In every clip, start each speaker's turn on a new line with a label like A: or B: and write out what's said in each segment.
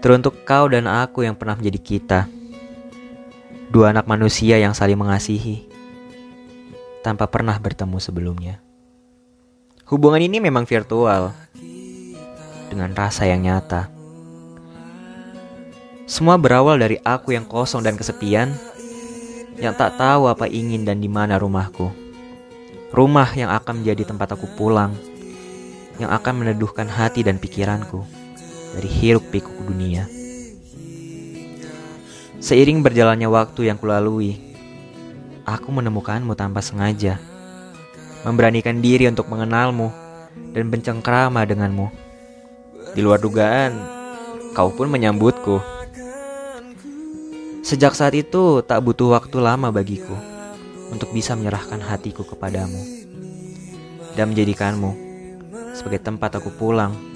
A: Teruntuk kau dan aku yang pernah menjadi kita. Dua anak manusia yang saling mengasihi tanpa pernah bertemu sebelumnya. Hubungan ini memang virtual dengan rasa yang nyata. Semua berawal dari aku yang kosong dan kesepian, yang tak tahu apa ingin dan di mana rumahku. Rumah yang akan menjadi tempat aku pulang, yang akan meneduhkan hati dan pikiranku dari hiruk pikuk dunia. Seiring berjalannya waktu yang kulalui, aku menemukanmu tanpa sengaja, memberanikan diri untuk mengenalmu dan bencengkrama denganmu. Di luar dugaan, kau pun menyambutku. Sejak saat itu, tak butuh waktu lama bagiku untuk bisa menyerahkan hatiku kepadamu dan menjadikanmu sebagai tempat aku pulang.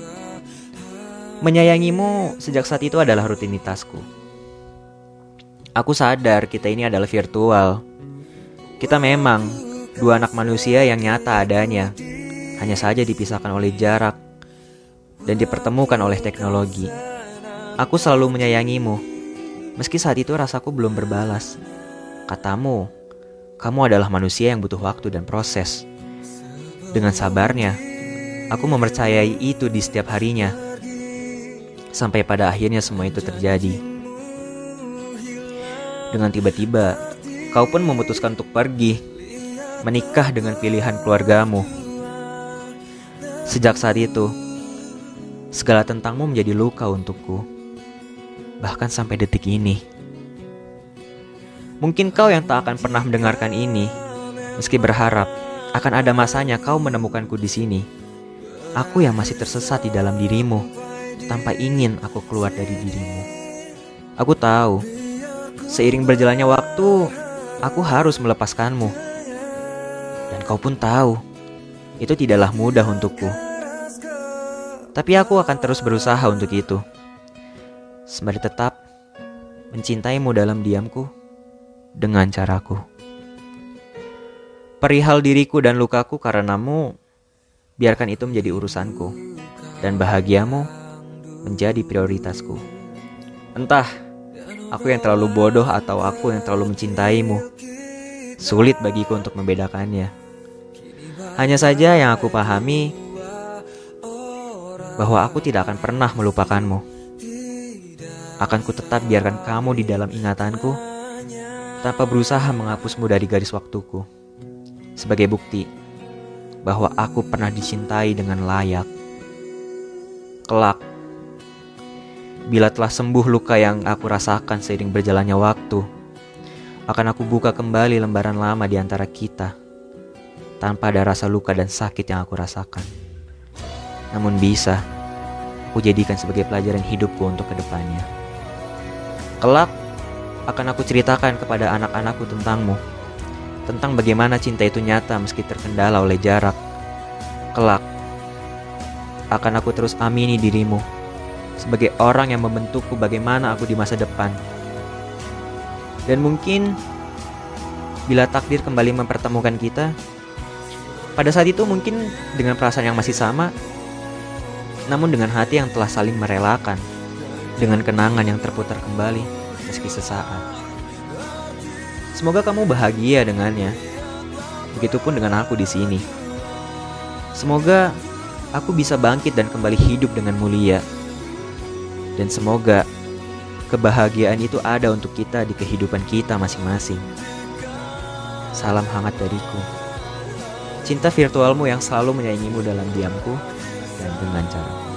A: Menyayangimu sejak saat itu adalah rutinitasku. Aku sadar kita ini adalah virtual. Kita memang dua anak manusia yang nyata adanya, hanya saja dipisahkan oleh jarak dan dipertemukan oleh teknologi. Aku selalu menyayangimu, meski saat itu rasaku belum berbalas. Katamu, kamu adalah manusia yang butuh waktu dan proses. Dengan sabarnya, aku mempercayai itu di setiap harinya. Sampai pada akhirnya semua itu terjadi. Dengan tiba-tiba, kau pun memutuskan untuk pergi, menikah dengan pilihan keluargamu. Sejak saat itu, segala tentangmu menjadi luka untukku, bahkan sampai detik ini. Mungkin kau yang tak akan pernah mendengarkan ini, meski berharap akan ada masanya kau menemukanku di sini. Aku yang masih tersesat di dalam dirimu, tanpa ingin aku keluar dari dirimu. Aku tahu, seiring berjalannya waktu, aku harus melepaskanmu. Dan kau pun tahu, itu tidaklah mudah untukku. Tapi aku akan terus berusaha untuk itu. Sembari tetap mencintaimu dalam diamku dengan caraku. Perihal diriku dan lukaku karenamu, biarkan itu menjadi urusanku, dan bahagiamu menjadi prioritasku. Entah, aku yang terlalu bodoh atau aku yang terlalu mencintaimu. Sulit bagiku untuk membedakannya. Hanya saja yang aku pahami bahwa aku tidak akan pernah melupakanmu. Akan ku tetap biarkan kamu di dalam ingatanku tanpa berusaha menghapusmu dari garis waktuku. Sebagai bukti bahwa aku pernah dicintai dengan layak. Kelak, bila telah sembuh luka yang aku rasakan seiring berjalannya waktu, akan aku buka kembali lembaran lama di antara kita, tanpa ada rasa luka dan sakit yang aku rasakan. Namun bisa, aku jadikan sebagai pelajaran hidupku untuk ke depannya. Kelak, akan aku ceritakan kepada anak-anakku tentangmu. Tentang bagaimana cinta itu nyata meski terkendala oleh jarak. Kelak, akan aku terus amini dirimu sebagai orang yang membentukku bagaimana aku di masa depan. Dan mungkin bila takdir kembali mempertemukan kita, pada saat itu mungkin dengan perasaan yang masih sama, namun dengan hati yang telah saling merelakan, dengan kenangan yang terputar kembali meski sesaat. Semoga kamu bahagia dengannya. Begitupun dengan aku di sini. Semoga aku bisa bangkit dan kembali hidup dengan mulia. Dan semoga kebahagiaan itu ada untuk kita di kehidupan kita masing-masing. Salam hangat dariku. Cinta virtualmu yang selalu menyayangimu dalam diamku dan dengan cara.